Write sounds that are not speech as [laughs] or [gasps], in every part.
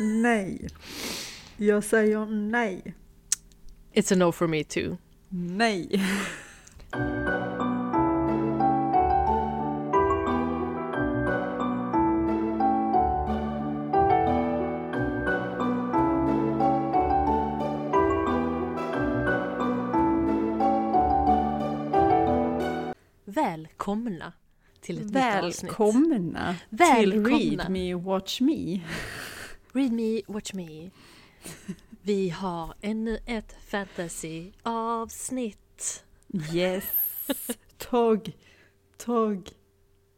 Nej. Jag säger nej. It's a no for me too. Nej. Välkomna till ett nytt avsnitt. Välkomna till Välkomna. Read Me Watch Me. Read me, watch me. [laughs] Vi har ännu ett fantasy-avsnitt. Yes. Tog. Tog.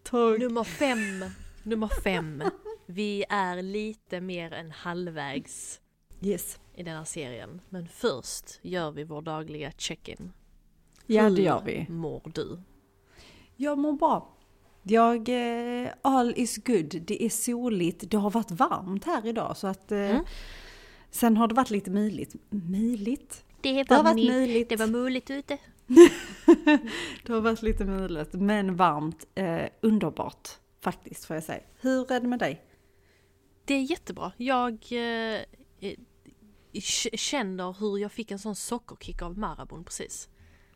Tog. Nummer fem. Nummer fem. Vi är lite mer än halvvägs Yes. i den här serien. Men först gör vi vår dagliga check-in. Ja, Hur det gör vi. mår du? Jag mår bra. Jag, eh, all is good. Det är soligt. Det har varit varmt här idag så att... Eh, Mm. Sen har det varit lite myligt. Myligt? Det Det har varit myligt. det var muligt ute. [laughs] Det har varit lite myligt, men varmt. Eh, underbart faktiskt får jag säga. Hur är det med dig? Det är jättebra. Jag eh, eh, känner hur jag fick en sån sockerkick av Marabon precis.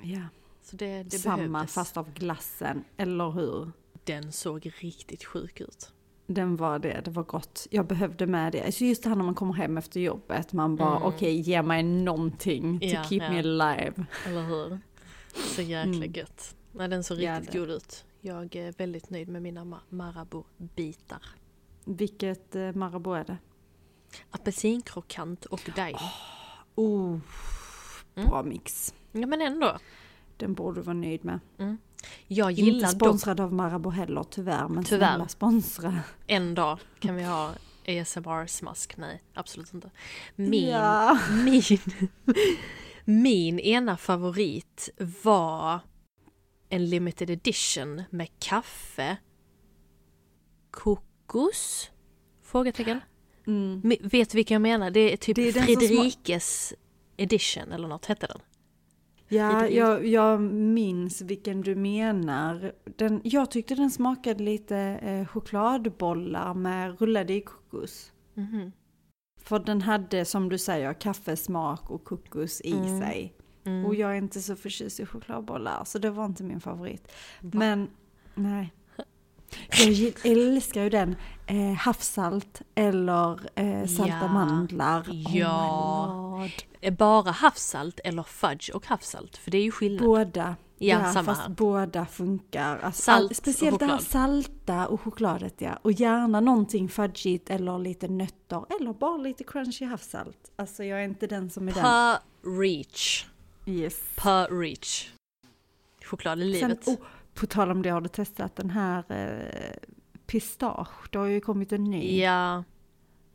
Ja. Så det, det Samma behövdes. fast av glassen, eller hur? Den såg riktigt sjuk ut. Den var det, det var gott. Jag behövde med det. Alltså just det här när man kommer hem efter jobbet, man bara Mm. okej, ge mig någonting to Ja, keep ja. me alive. Eller hur? Så jäkla Mm. gött. Nej, den såg riktigt god ut. Jag är väldigt nöjd med mina ma- Marabou-bitar. Vilket eh, Marabou är det? Apelsinkrokant och daim. Oh, Mm. bra mix. Ja men ändå. Den borde du vara nöjd med. Jag Inte gillar dock sponsrad av Marabou heller tyvärr, men Tyvärr. snälla sponsra. en dag kan vi ha ASMR-smask. Nej, absolut inte. Min, Ja. min, min ena favorit var en limited edition med kaffe, kokos, frågetecken. Mm. Vet du vilken jag menar? Det är typ Det är Fredrikes edition eller något hette den. Ja, jag, jag minns vilken du menar. Den, jag tyckte den smakade lite eh, chokladbollar med rullade i kokos. Mhm. För den hade, som du säger, kaffesmak och kokos i Mm. sig. Mm. Och jag är inte så förtjust i chokladbollar, så det var inte min favorit. Va? Men, nej. Jag älskar ju den. Eh, havssalt eller eh, salta Ja. mandlar. Ja. Oh lord. Är bara havssalt eller fudge och havssalt? För det är ju skillnad. Båda. Ja, samma fast här. båda funkar. Alltså, Salt all, speciellt och det här salta och chokladet ja. Och gärna någonting fudgigt eller lite nötter eller bara lite crunchy havssalt. Alltså jag är inte den som är den. Per reach. Yes. Per reach. Choklad i Sen, livet. oh, på tal om det, har du testat den här eh, pistage? Det har ju kommit en ny. Ja.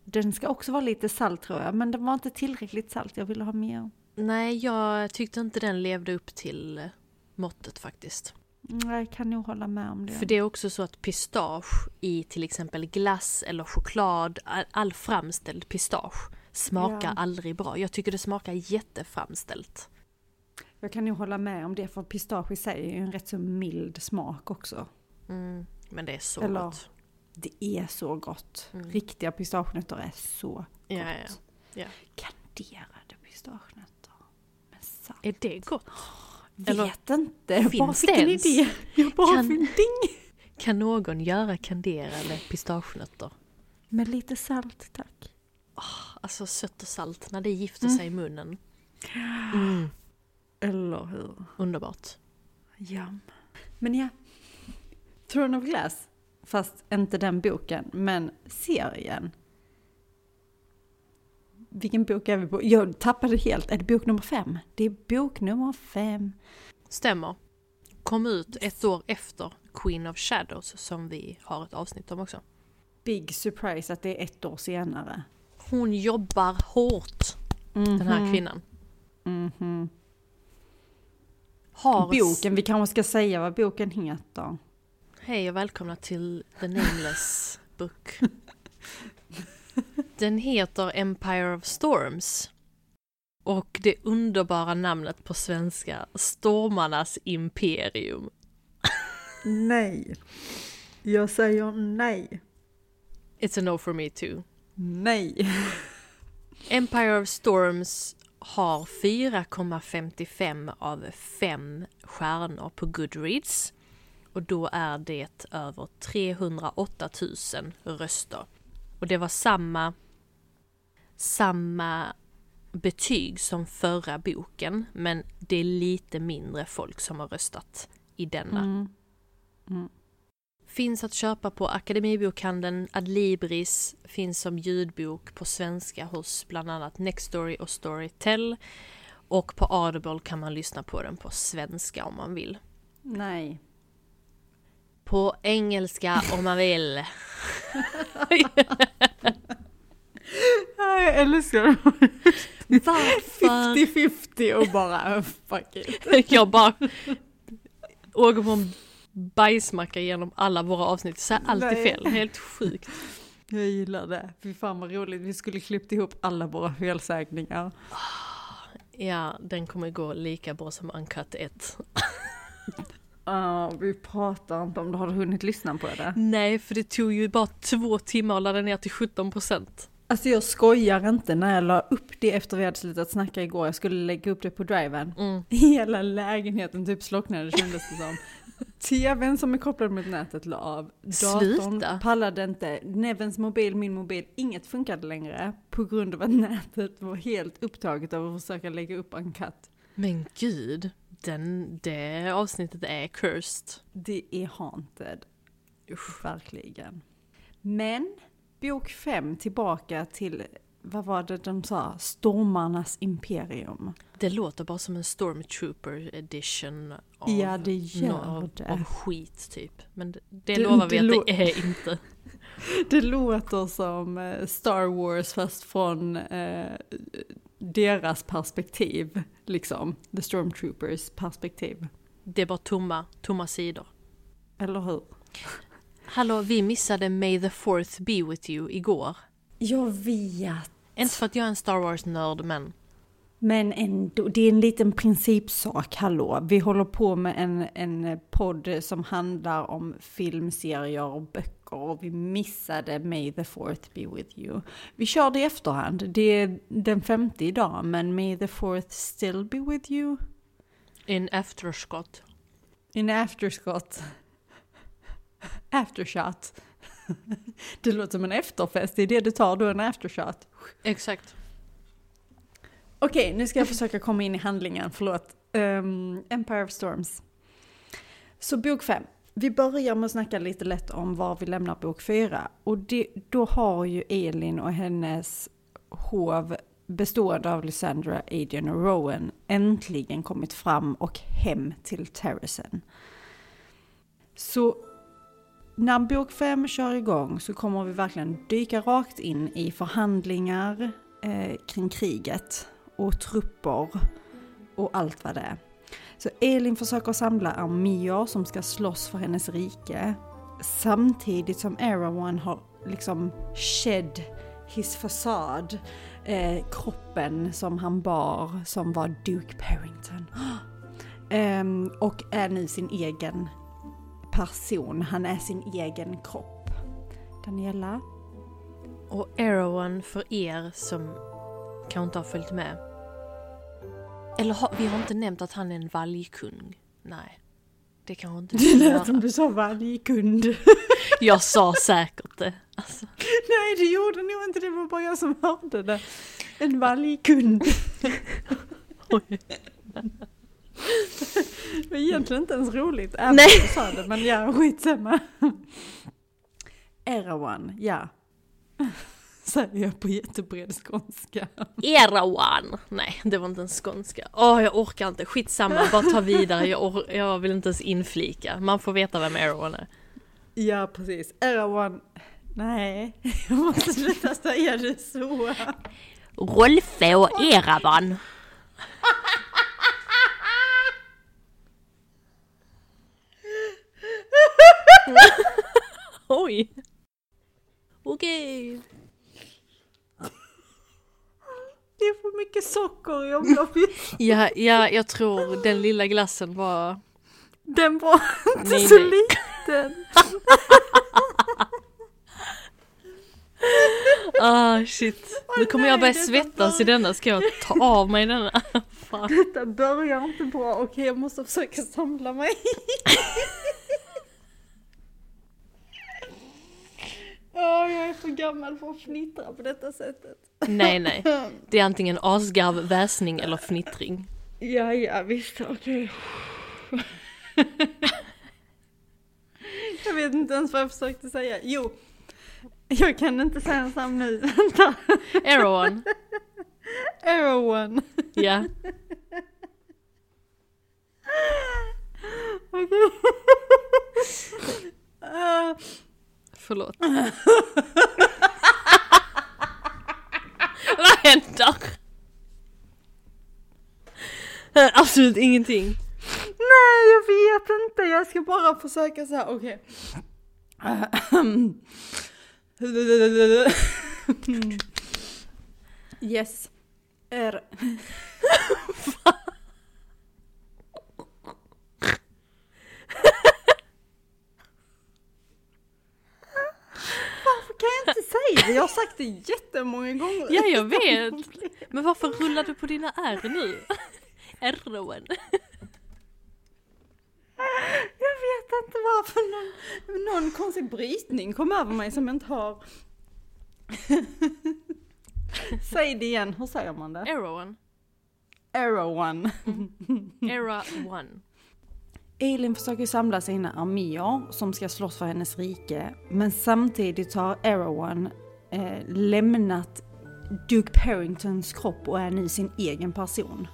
Den ska också vara lite salt tror jag, men den var inte tillräckligt salt. Jag ville ha mer. Nej, jag tyckte inte den levde upp till måttet faktiskt. Nej, jag kan nog hålla med om det. För det är också så att pistage i till exempel glass eller choklad, all, framställd pistage smakar Ja. aldrig bra. Jag tycker det smakar jätteframställt. Jag kan nog hålla med om det, för pistage i sig är ju en rätt så mild smak också. Mm, men det är så Eller- gott. Det är så gott. Mm. Riktiga pistagenötter är så gott. Ja, ja, ja. Kanderade pistagenötter med salt. Är det gott? [gasps] Vet eller inte, jag bara finns fick en idé. Jag bara Kan- ding! Kan någon göra kanderade pistagenötter? Med lite salt tack. Alltså sött och salt när det gifter Mm. sig i munnen. [gasps] Mm, Eller hur? underbart. Ja. Men ja. Throne of Glass. Fast inte den boken, men serien. Vilken bok är vi på? Jag tappade helt. Är det bok nummer fem? Det är bok nummer fem. Stämmer. Kom ut ett år efter Queen of Shadows som vi har ett avsnitt om också. Big surprise att det är ett år senare. Hon jobbar hårt, den här kvinnan. Mhm. Har Boken, vi kanske ska säga vad boken heter. Hej och välkomna till The Nameless Book. Den heter Empire of Storms. Och det underbara namnet på svenska, Stormarnas Imperium. Nej. Jag säger nej. It's a no for me too. Nej. Empire of Storms har 4,55 av 5 stjärnor på Goodreads. Och då är det över 308 000 röster. Och det var samma, samma betyg som förra boken, men det är lite mindre folk som har röstat i denna. Mm. Mm. Finns att köpa på Akademibokhandeln, Adlibris, finns som ljudbok på svenska hos bland annat Nextory och Storytel. Och på Audible kan man lyssna på den på svenska om man vill. Nej. På engelska om man vill. Jag älskar Varför? 50-50 och bara fuck it. Jag bara åker på en bajsmacka genom alla våra avsnitt. Så alltid Nej. fel, helt sjukt. [laughs] Jag gillar det. Fy fan vad roligt. Vi skulle klippt ihop alla våra felsägningar. Ja, den kommer gå lika bra som Uncut 1. Ja, [laughs] vi pratar inte om du har hunnit lyssna på det. Nej, för det tog ju bara två timmar att ladda ner till 17 procent. Alltså jag skojar inte när jag la upp det efter vi hade slutat snacka igår. Jag skulle lägga upp det på driven. Mm. [laughs] Hela lägenheten typ slocknade kändes det som. TVn som är kopplad mot nätet la av. Datorn Sluta. pallade inte. Nevens mobil, min mobil, inget funkade längre. På grund av att nätet var helt upptaget av att försöka lägga upp en katt. Men gud, den, det avsnittet är cursed. Det är haunted. Usch, verkligen. Men, bok fem tillbaka till, vad var det de sa? Stormarnas imperium. Det låter bara som en Stormtrooper edition av, Ja, det gör av, det. av skit typ. Men det, det, Det- lovar vi det att det är inte. [laughs] Det låter som eh, Star Wars fast från eh, deras perspektiv, liksom. The Stormtroopers perspektiv. Det är bara tomma, tomma sidor. Eller hur? Hallå, vi missade May the fourth be with you igår. Jag vet. Inte för att jag är en Star Wars-nörd, men Men ändå, det är en liten principsak, hallå. Vi håller på med en, en podd som handlar om filmserier och böcker och vi missade May the fourth be with you. Vi kör det i efterhand, det är den femte idag, men May the fourth still be with you? in efterskott. In afterskott. Aftershot. [laughs] Det låter som en efterfest, det är det du tar då, en aftershot. Exakt. Okej, nu ska jag försöka komma in i handlingen, förlåt. Um, Empire of Storms. Så bok fem. Vi börjar med att snacka lite lätt om var vi lämnar bok fyra. Och det, då har ju Elin och hennes hov bestående av Lysandra, Adrian och Rowan äntligen kommit fram och hem till Terracen. Så när bok fem kör igång så kommer vi verkligen dyka rakt in i förhandlingar eh, kring kriget och trupper och allt vad det är. Så Elin försöker samla arméer som ska slåss för hennes rike samtidigt som Erawan har liksom shed his fasad, eh, kroppen som han bar som var Duke Parrington. [gasps] Eh, och är nu sin egen person, han är sin egen kropp. Daniela? Och Errowan för er som kanske inte har följt med. Eller har, vi har inte nämnt att han är en valgkung. Nej. Det kanske inte vi [laughs] Det lät som du sa varje kund. [laughs] Jag sa säkert det. Alltså, Nej, det gjorde nog inte det. var bara jag som hörde det. En valgkund. [laughs] var egentligen inte ens roligt. Även Nej. om du sa det, men ja, skitsamma. Erawan, ja. Säger jag på jättebred skånska. Errowan! Nej, det var inte en skånska. Åh, jag orkar inte. Skitsamma, bara ta vidare. Jag, jag vill inte ens inflika. Man får veta vem Errowan är. Ja, precis. Erawan. Nej, jag måste sluta säga det så. Rolfe och Erawan. [laughs] Oj. Okej. Det är för mycket socker i omloppet. Ja, ja, jag tror den lilla glassen var... Den var inte Nej, så nej. liten. [laughs] Ah shit. Nu kommer jag börja svettas i denna. Ska jag ta av mig denna? [laughs] Fan. Detta börjar inte bra. Okej, jag måste försöka samla mig. Åh, jag är för gammal för att fnittra på detta sättet. Nej nej. [laughs] Det är antingen asgarv, väsning eller fnittring. Ja, ja, visst, okej. jag vet inte ens vad jag försökte säga. Jo, jag kan inte säga hans namn nu. Vänta. Erewhon. Erewhon. Ja. [laughs] Okej. Förlåt. [laughs] Vad händer? Absolut ingenting. Nej, jag vet inte. Jag ska bara försöka så här. okej. Yes. [laughs] Er. [laughs] Varför kan jag inte säga det? Jag har sagt det jättemånga gånger. Ja, jag [laughs] vet. Men varför rullar du på dina R nu? [laughs] Erroen. Jag vet inte varför någon, någon konstig brytning kom över mig som jag inte har. [laughs] Säg det igen, hur säger man det? Erroen. Arrow one. Era one. Elin försöker samla sina arméer som ska slåss för hennes rike. Men samtidigt har Errowan eh, lämnat Duke Parringtons kropp och är nu sin egen person.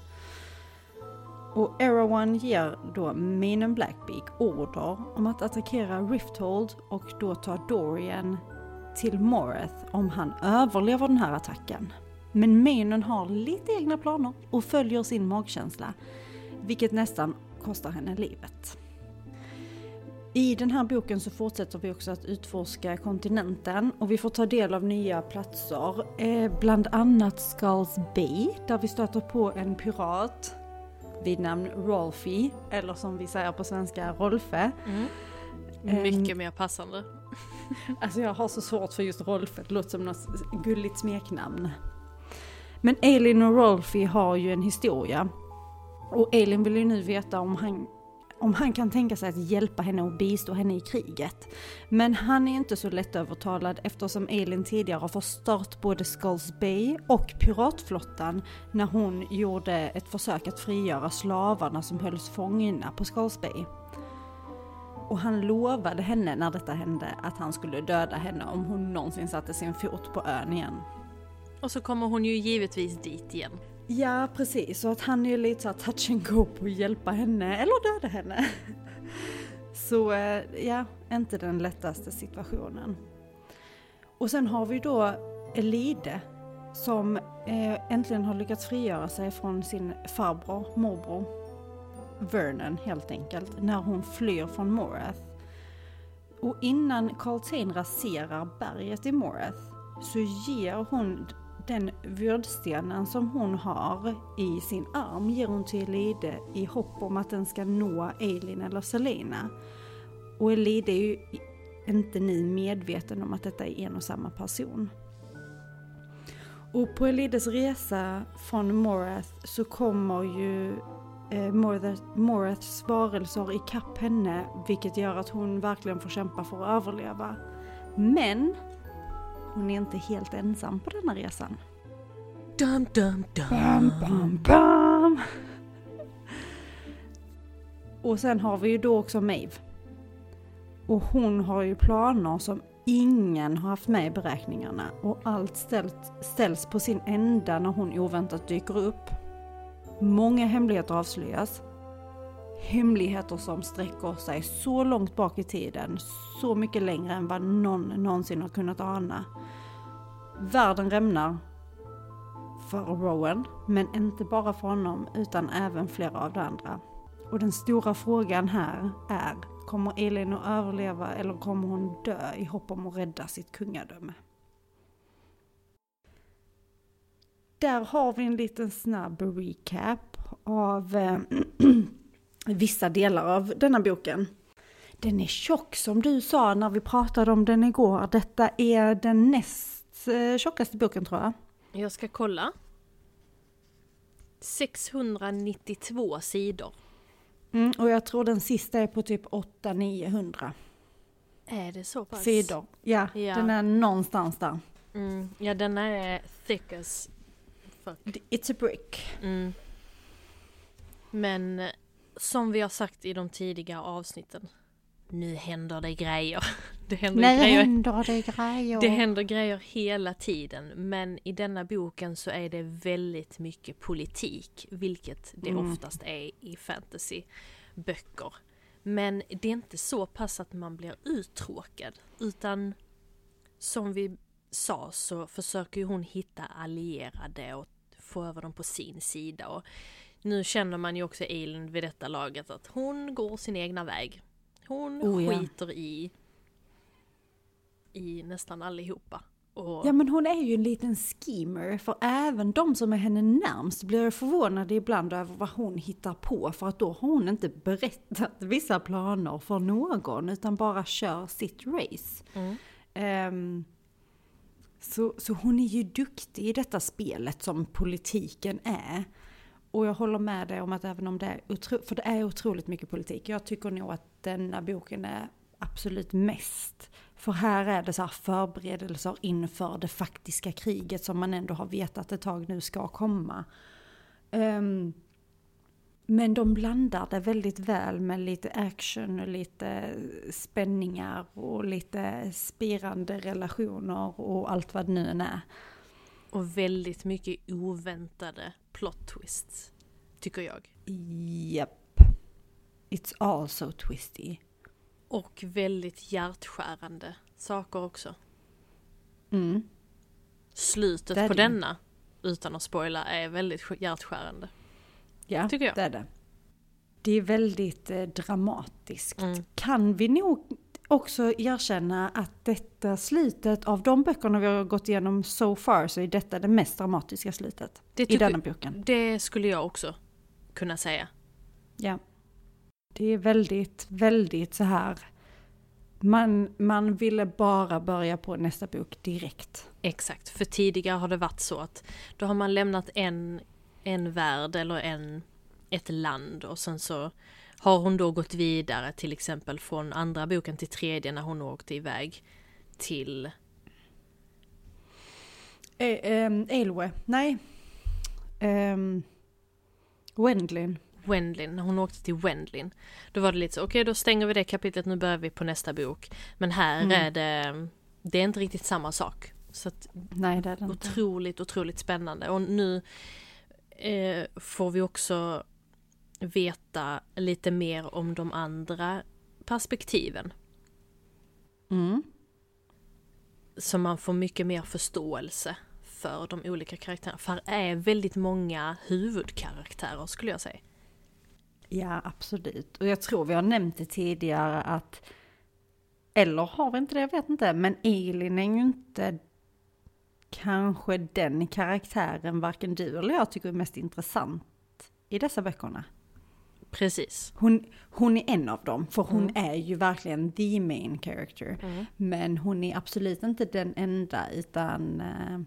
Och Errowan ger då Mainen Blackbeak order om att attackera Rifthold och då ta Dorian till Morath om han överlever den här attacken. Men Mainen har lite egna planer och följer sin magkänsla, vilket nästan kostar henne livet. I den här boken så fortsätter vi också att utforska kontinenten och vi får ta del av nya platser. Eh, bland annat Skulls Bay där vi stöter på en pirat vid namn Rolfie, eller som vi säger på svenska Rolfe. Mm. Mycket mer passande. [laughs] Alltså jag har så svårt för just Rolfe, det låter som något gulligt smeknamn. Men Elin och Rolfie har ju en historia. Och Elin vill ju nu veta om han, om han kan tänka sig att hjälpa henne och bistå henne i kriget. Men han är inte så lättövertalad eftersom Elin tidigare har förstört både Skulls Bay och piratflottan när hon gjorde ett försök att frigöra slavarna som hölls fångna på Skulls Bay. Och han lovade henne när detta hände att han skulle döda henne om hon någonsin satte sin fot på ön igen. Och så kommer hon ju givetvis dit igen. Ja, precis. och att han är ju lite såhär touch and go på att hjälpa henne eller döda henne. [laughs] Så eh, ja, inte den lättaste situationen. Och sen har vi då Elide som eh, äntligen har lyckats frigöra sig från sin farbror, morbror, Vernon helt enkelt, när hon flyr från Morath. Och innan Carl Tain raserar berget i Morath så ger hon den vördstenen som hon har i sin arm ger hon till Elide i hopp om att den ska nå Eileen eller Selena. Och Elide är ju inte ni medveten om att detta är en och samma person. Och på Elides resa från Morath så kommer ju eh, Morath, Moraths varelser ikapp henne vilket gör att hon verkligen får kämpa för att överleva. Men hon är inte helt ensam på denna resan. Dum, dum, dum. Bam, bam, bam. Och sen har vi ju då också Maeve. Och hon har ju planer som ingen har haft med i beräkningarna och allt ställs, ställs på sin ända när hon oväntat dyker upp. Många hemligheter avslöjas. Hemligheter som sträcker sig så långt bak i tiden, så mycket längre än vad någon någonsin har kunnat ana. Världen rämnar för Rowan, men inte bara för honom utan även flera av de andra. Och den stora frågan här är, kommer Elin att överleva eller kommer hon dö i hopp om att rädda sitt kungadöme? Där har vi en liten snabb recap av eh, [clears throat] vissa delar av denna boken. Den är tjock som du sa när vi pratade om den igår. Detta är den näst eh, tjockaste boken tror jag. Jag ska kolla. 692 sidor. Mm, och jag tror den sista är på typ 800-900 Är det så pass? sidor. Ja, Ja. den är någonstans där. Mm, ja, den är thick as fuck. It's a brick. Mm. Men som vi har sagt i de tidiga avsnitten. Nu händer det grejer. [laughs] Det händer Nej, grejer. händer det grejer. Det händer grejer hela tiden. Men i denna boken så är det väldigt mycket politik. Vilket det Mm. oftast är i fantasyböcker. Men det är inte så pass att man blir uttråkad. Utan som vi sa så försöker hon hitta allierade och få över dem på sin sida. Och nu känner man ju också Eileen vid detta laget att hon går sin egna väg. Hon Oh, ja. skiter i i nästan allihopa. Och, Ja men hon är ju en liten schemer, för även de som är henne närmst blir förvånade ibland över vad hon hittar på, för att då har hon inte berättat vissa planer för någon, utan bara kör sitt race. Mm. Ehm, så, så hon är ju duktig i detta spelet som politiken är. Och jag håller med dig om att även om det är, otro, för det är otroligt mycket politik, jag tycker nog att denna boken är absolut mest. För här är det så här förberedelser inför det faktiska kriget som man ändå har vetat ett tag nu ska komma. Um, men de blandar det väldigt väl med lite action och lite spänningar och lite spirande relationer och allt vad det nu än är. och väldigt mycket oväntade plot twists. Tycker jag. Japp. It's also twisty. Och väldigt hjärtskärande saker också. Mm. Slutet på det denna, utan att spoila, är väldigt sk- hjärtskärande. Ja, Tycker jag. det är det. Det är väldigt eh, dramatiskt. Mm. Kan vi nog också erkänna att detta slutet av de böckerna vi har gått igenom so far så är detta det mest dramatiska slutet i denna boken. det skulle jag också kunna säga. Ja. Det är väldigt, väldigt så här. Man, man ville bara börja på nästa bok direkt. Exakt, för tidigare har det varit så att då har man lämnat en, en värld eller en, ett land och sen så har hon då gått vidare till exempel från andra boken till tredje när hon åkte iväg till Eh, ehm, Elwe, nej. Um, Wendlin. Wendlin, när hon åkte till Wendlin. Då var det lite så, okej då stänger vi det kapitlet, nu börjar vi på nästa bok. Men här Mm. är det, det är inte riktigt samma sak. Så att Nej det är det inte. otroligt, otroligt spännande. Och nu eh, får vi också veta lite mer om de andra perspektiven. Mm. Så man får mycket mer förståelse för de olika karaktärerna. För det är väldigt många huvudkaraktärer skulle jag säga. Ja, absolut. Och jag tror vi har nämnt det tidigare att, eller har vi inte det, jag vet inte, men Elin är ju inte kanske den karaktären varken du eller jag tycker är mest intressant i dessa böckerna. Precis. Hon, hon är en av dem, för hon Mm. är ju verkligen the main character. Men hon är absolut inte den enda, utan eh,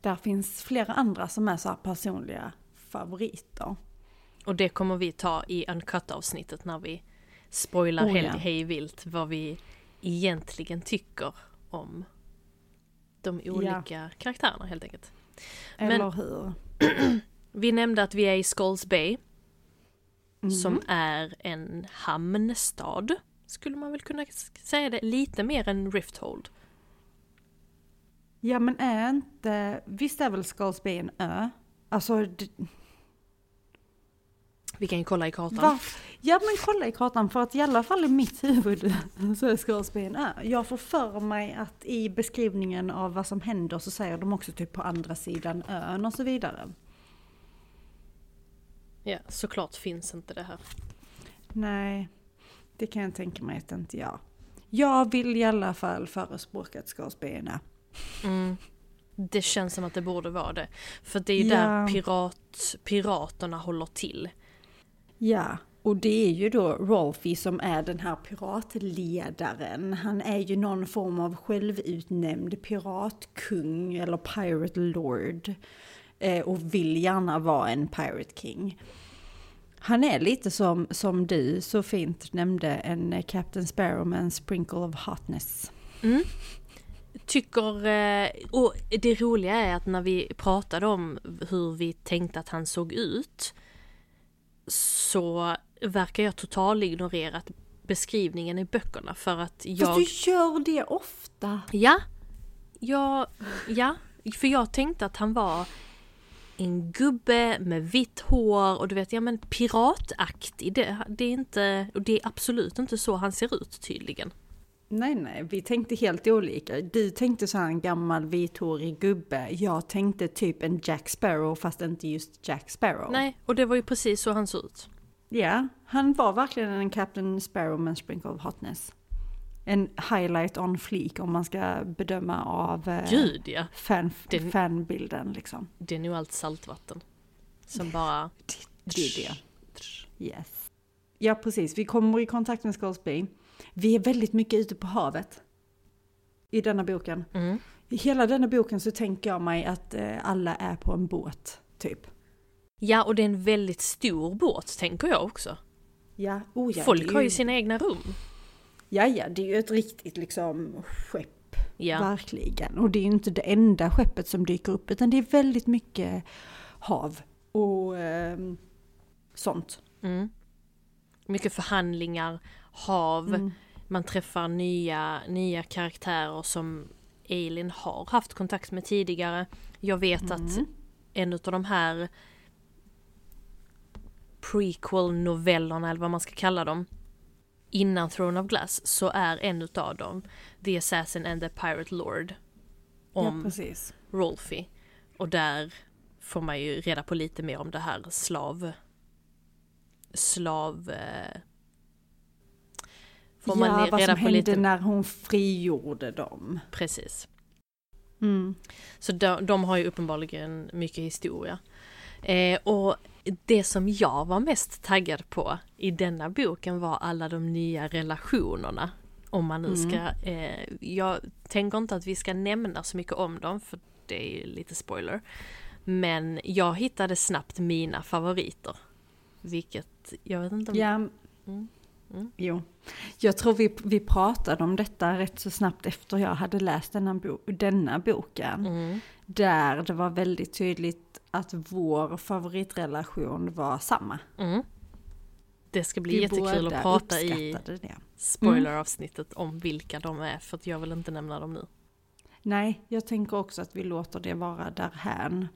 där finns flera andra som är så här personliga favoriter. Och det kommer vi ta i Uncut-avsnittet när vi spoilar Oh, helt ja. hej vilt vad vi egentligen tycker om de olika karaktärerna helt enkelt. Men- Eller hur? [clears throat] Vi nämnde att vi är i Skulls Bay Mhm. som är en hamnstad. Skulle man väl kunna säga det lite mer än Rifthold. Ja men är inte, visst är väl Skulls Bay en ö? Alltså, Vi kan ju kolla i kartan. va? Ja men kolla i kartan för att i alla fall i mitt huvud [laughs] så är Skulls Bay en ö. Jag får för mig att i beskrivningen av vad som händer så säger de också typ på andra sidan ön och så vidare. Ja, såklart finns inte det här. Nej, det kan jag tänka mig att inte jag. Jag vill i alla fall förespråka en ö. Mm. Det känns som att det borde vara det. För det är Ja. där pirat, piraterna håller till. Ja, Och det är ju då Rolfie som är den här piratledaren. Han är ju någon form av självutnämnd piratkung eller pirate lord. Eh, och vill gärna vara en pirate king. Han är lite som, som du så fint nämnde, en Captain Sparrow med en sprinkle of hotness. Mm. Tycker, eh, och det roliga är att när vi pratade om hur vi tänkte att han såg ut så verkar jag total ignorerat beskrivningen i böckerna för att jag... Fast du gör det ofta! Ja, jag, ja, för jag tänkte att han var en gubbe med vitt hår och du vet, ja men pirataktig. Det, det är inte, och det är absolut inte så han ser ut tydligen. Nej, nej, vi tänkte helt olika. Du tänkte så här en gammal vithårig gubbe. Jag tänkte typ en Jack Sparrow fast inte just Jack Sparrow. Nej, och det var ju precis så han såg ut. Ja, han var verkligen en Captain Sparrow med en sprinkle of hotness. En highlight on fleek om man ska bedöma av eh, Gud ja! fan, Den- fanbilden liksom. Det är nog allt saltvatten. Som bara... Det är det. Yes. Ja, precis. Vi kommer i kontakt med Scoresby. Vi är väldigt mycket ute på havet. I denna boken. Mm. I hela denna boken så tänker jag mig att eh, alla är på en båt, typ. Ja, och det är en väldigt stor båt, tänker jag också. Ja, oh ja, Folk har ju sina egna rum. Ja, ja, det är ju ett riktigt liksom skepp. Ja. Verkligen. Och det är ju inte det enda skeppet som dyker upp, utan det är väldigt mycket hav och ehm, sånt. Mm. Mycket förhandlingar, hav, Mm. man träffar nya, nya karaktärer som Eileen har haft kontakt med tidigare. Jag vet att Mm. en av de här prequel-novellerna, eller vad man ska kalla dem, innan Throne of Glass, så är en utav dem The Assassin and the Pirate Lord. Ja, Om precis. Rolfie. Och där får man ju reda på lite mer om det här slav... Slav... Eh, får man ja, vad som på hände lite... när hon frigjorde dem. Precis. Mm. Så de, de har ju uppenbarligen mycket historia. Eh, och det som jag var mest taggad på i denna boken var alla de nya relationerna. Om man nu Mm. ska, eh, jag tänker inte att vi ska nämna så mycket om dem för det är lite spoiler. Men jag hittade snabbt mina favoriter. Vilket, jag vet inte om... Ja. Mm. Mm. Jo. Jag tror vi, vi pratade om detta rätt så snabbt efter jag hade läst denna, bo, denna boken. Mm. Där det var väldigt tydligt att vår favoritrelation var samma. Mm. Det ska bli Vi jättekul att prata i det. spoileravsnittet om vilka de är för jag vill inte nämna dem nu. Nej, jag tänker också att vi låter det vara därhän.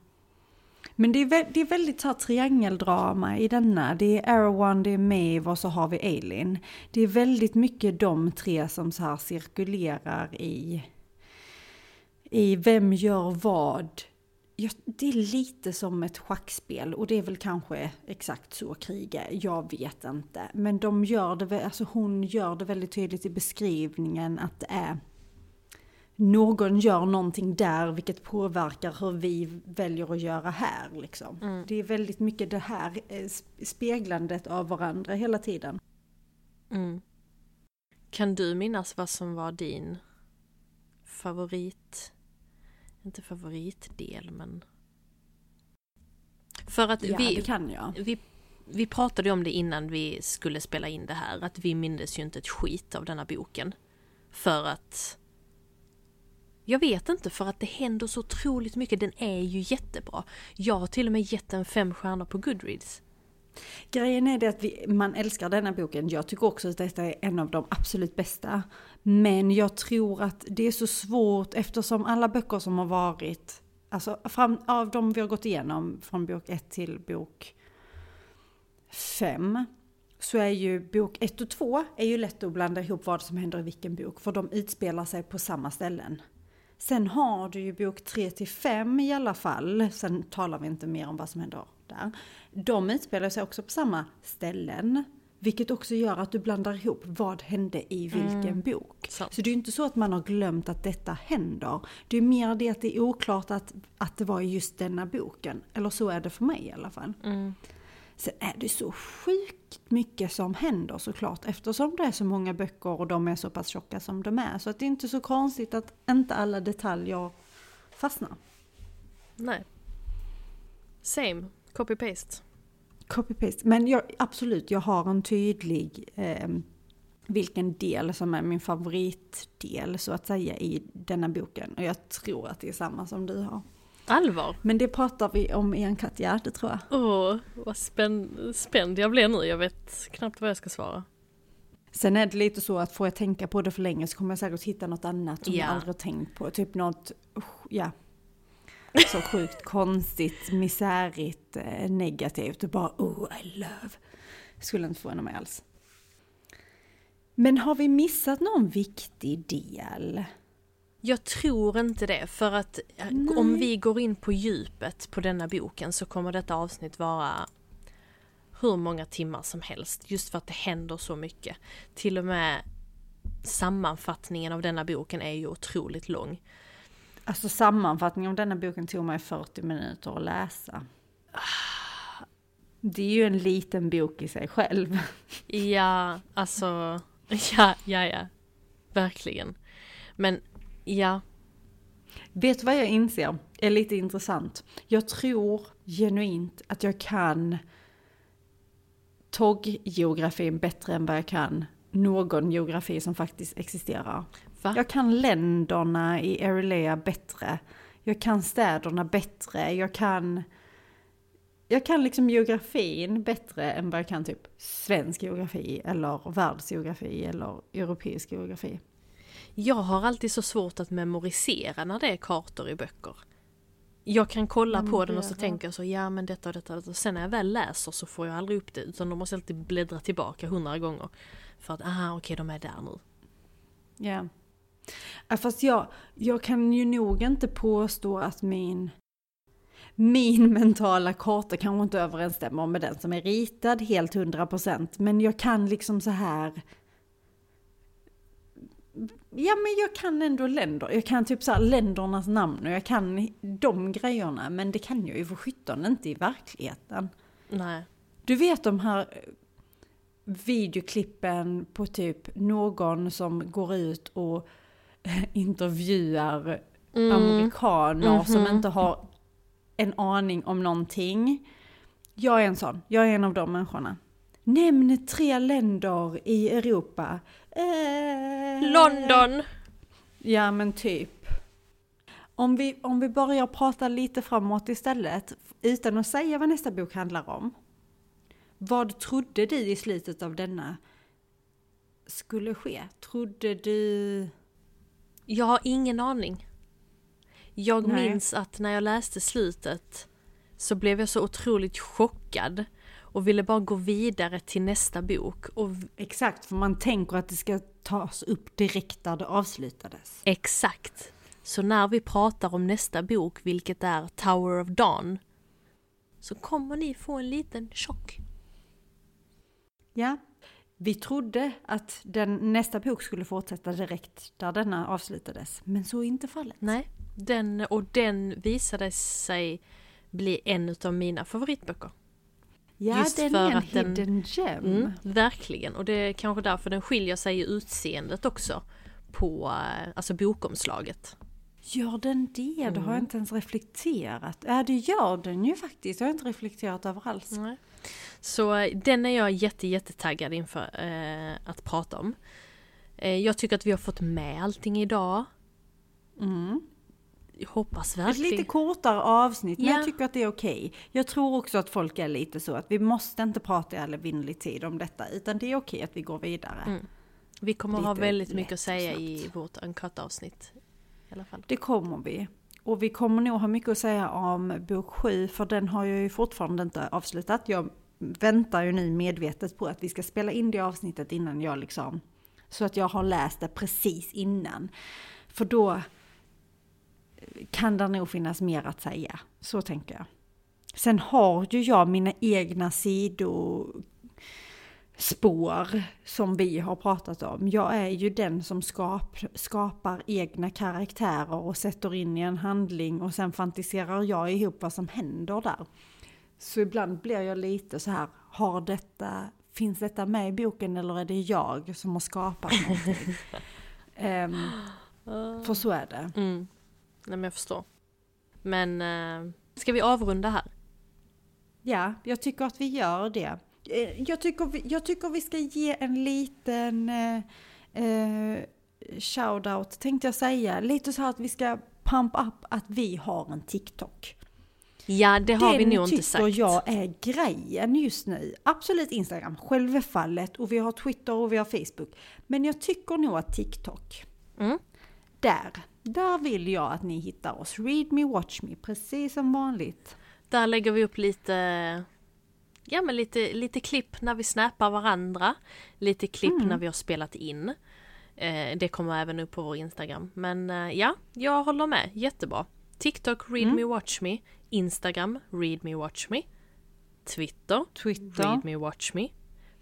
Men det är, det är väldigt så här triangeldrama i denna. Det är Erwan, det är Maeve och så har vi Eileen. Det är väldigt mycket de tre som så här cirkulerar i, i vem gör vad. Ja, det är lite som ett schackspel och det är väl kanske exakt så krig är. Jag vet inte. Men de gör det, alltså hon gör det väldigt tydligt i beskrivningen att det är någon gör någonting där vilket påverkar hur vi väljer att göra här. Liksom. Mm. Det är väldigt mycket det här eh, sp- speglandet av varandra hela tiden. Mm. Kan du minnas vad som var din favorit, inte favoritdel men... För att Ja, vi, det kan jag. vi, vi pratade om det innan vi skulle spela in det här, att vi mindes ju inte ett skit av denna boken. För att... Jag vet inte, för att det händer så otroligt mycket. Den är ju jättebra. Jag har till och med gett den fem stjärnor på Goodreads. Grejen är det att vi, man älskar denna boken. Jag tycker också att detta är en av de absolut bästa. Men jag tror att det är så svårt eftersom alla böcker som har varit, alltså fram, av de vi har gått igenom från bok 1 till bok 5, så är ju bok 1 och 2 är ju lätt att blanda ihop vad som händer i vilken bok, för de utspelar sig på samma ställen. Sen har du ju bok 3 till 5 i alla fall, sen talar vi inte mer om vad som händer där. De utspelar sig också på samma ställen, vilket också gör att du blandar ihop vad hände i vilken bok. Sant. Så det är inte så att man har glömt att detta händer. Det är mer det att det är oklart att, att det var i just denna boken. Eller så är det för mig i alla fall. Mm. Sen är det så sjukt mycket som händer såklart eftersom det är så många böcker och de är så pass tjocka som de är. Så att det är inte så konstigt att inte alla detaljer fastnar. Nej. Same. Copy-paste. Copy-paste. Men jag, absolut, jag har en tydlig eh, vilken del som är min favoritdel så att säga i denna boken. Och jag tror att det är samma som du har. Allvar? Men det pratar vi om i en katt, ja det tror jag. Åh, vad spänn, spänd jag blir nu. Jag vet knappt vad jag ska svara. Sen är det lite så att får jag tänka på det för länge så kommer jag säkert hitta något annat som Ja. jag aldrig tänkt på. Typ något, ja, så sjukt konstigt, misärigt, eh, negativt och bara oh I love. Skulle inte förvåna mig alls. Men har vi missat någon viktig del? Jag tror inte det, för att eh, Nej. om vi går in på djupet på denna boken så kommer detta avsnitt vara hur många timmar som helst, just för att det händer så mycket. Till och med sammanfattningen av denna boken är ju otroligt lång. Alltså sammanfattningen av denna boken tog mig 40 minuter att läsa. Det är ju en liten bok i sig själv. Ja, alltså, ja, ja, ja, verkligen. Men ja, Vet du vad jag inser är lite intressant? Jag tror genuint att jag kan TOG-geografin bättre än vad jag kan någon geografi som faktiskt existerar. Va? Jag kan länderna i Erilea bättre. Jag kan städerna bättre. Jag kan... Jag kan liksom geografin bättre än vad jag kan typ svensk geografi eller världsgeografi eller europeisk geografi. Jag har alltid så svårt att memorisera när det är kartor i böcker. Jag kan kolla Mm, på den och så tänker jag så, ja men detta och detta och detta. Sen när jag väl läser så får jag aldrig upp det utan då måste jag alltid bläddra tillbaka hundra gånger. För att, aha okej de är där nu. Ja. Ja, Fast jag, jag kan ju nog inte påstå att min, min mentala karta kanske inte överensstämmer med den som är ritad helt hundra procent. Men jag kan liksom så här... Ja men jag kan ändå länder. Jag kan typ så ländernas namn och jag kan de grejerna. Men det kan jag ju för sjutton inte i verkligheten. Nej. Du vet de här videoklippen på typ någon som går ut och [laughs] intervjuar Mm. amerikaner som Mhm. inte har en aning om någonting. Jag är en sån, jag är en av de människorna. Nämn tre länder i Europa. Eh, London! Ja men typ. Om vi, om vi börjar prata lite framåt istället, utan att säga vad nästa bok handlar om. Vad trodde du i slutet av denna skulle ske? Trodde du... Jag har ingen aning. Jag Nej. minns att när jag läste slutet så blev jag så otroligt chockad och ville bara gå vidare till nästa bok. Och Exakt, för man tänker att det ska tas upp direkt där det avslutades. exakt. Så när vi pratar om nästa bok, vilket är Tower of Dawn, så kommer ni få en liten chock. Ja. Vi trodde att den, nästa bok skulle fortsätta direkt där denna avslutades, men så är inte fallet. Nej, den, och den visade sig bli en av mina favoritböcker. Ja, Just den för är en att den- hidden gem. Mm, verkligen, och det är kanske därför den skiljer sig i utseendet också på eh, alltså bokomslaget. Gör den det? Det har jag Mm. inte ens reflekterat. Ja, det gör den ju faktiskt. Det har jag inte reflekterat över alls. Nej. Så den är jag jätte, jättetaggad inför eh, att prata om. Eh, jag tycker att vi har fått med allting idag. Mm. Jag hoppas Ett verkligen. lite kortare avsnitt, men Ja. jag tycker att det är okej. Jag tror också att folk är lite så att vi måste inte prata i all evinnerlig tid om detta, utan det är okej att vi går vidare. Mm. Vi kommer ha Lite väldigt lätt mycket att säga i vårt uncut-avsnitt. I alla fall. Det kommer vi. Och vi kommer nog ha mycket att säga om bok 7, för den har jag ju fortfarande inte avslutat. Jag väntar ju nu medvetet på att vi ska spela in det avsnittet innan jag liksom... Så att jag har läst det precis innan. För då kan det nog finnas mer att säga. Så tänker jag. Sen har ju jag mina egna sidor sidospår som vi har pratat om. Jag är ju den som skap, skapar egna karaktärer och sätter in i en handling och sen fantiserar jag ihop vad som händer där. Så ibland blir jag lite så här, har detta, finns detta med i boken eller är det jag som har skapat någonting? um, [laughs] för så är det. Mm. Nej men jag förstår. Men uh, ska vi avrunda här? Ja, jag tycker att vi gör det. Eh, jag tycker jag tycker vi ska ge en liten eh, eh, shout-out, tänkte jag säga. Lite så här att vi ska pump up att vi har en TikTok. Ja, det har Den vi nog inte sagt. Den tycker jag är grejen just nu. Absolut Instagram, självfallet, och vi har Twitter och vi har Facebook. Men jag tycker nog att TikTok, mm. där, där vill jag att ni hittar oss. Read me, watch me, precis som vanligt. Där lägger vi upp lite ja men lite, lite klipp när vi snappar varandra. Lite klipp mm. när vi har spelat in. Eh, det kommer även upp på vår Instagram. Men eh, ja, jag håller med. Jättebra. TikTok, read mm. me, watch me. Instagram, read me, watch me. Twitter, Twitter. read me, watch me.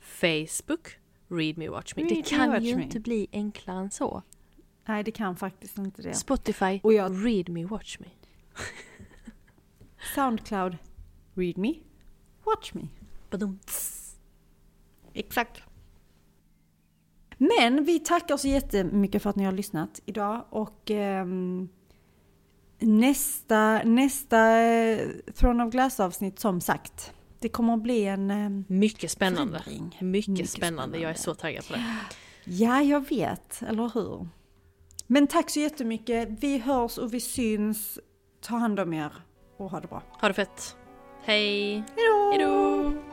Facebook, read me, watch me. Read det kan ju me. inte bli enklare än så. Nej, det kan faktiskt inte det. Spotify, Och jag... read me, watch me. [laughs] Soundcloud, read me, watch me. Badum. Exakt. Men vi tackar så jättemycket för att ni har lyssnat idag och eh, nästa, nästa eh, Throne of Glass avsnitt som sagt, det kommer att bli en eh, Mycket spännande. Mycket, mycket spännande. Jag är så taggad på det. Ja, jag vet, eller hur? Men tack så jättemycket. Vi hörs och vi syns. Ta hand om er och ha det bra. Ha det fett. Hej! Hejdå! Hejdå!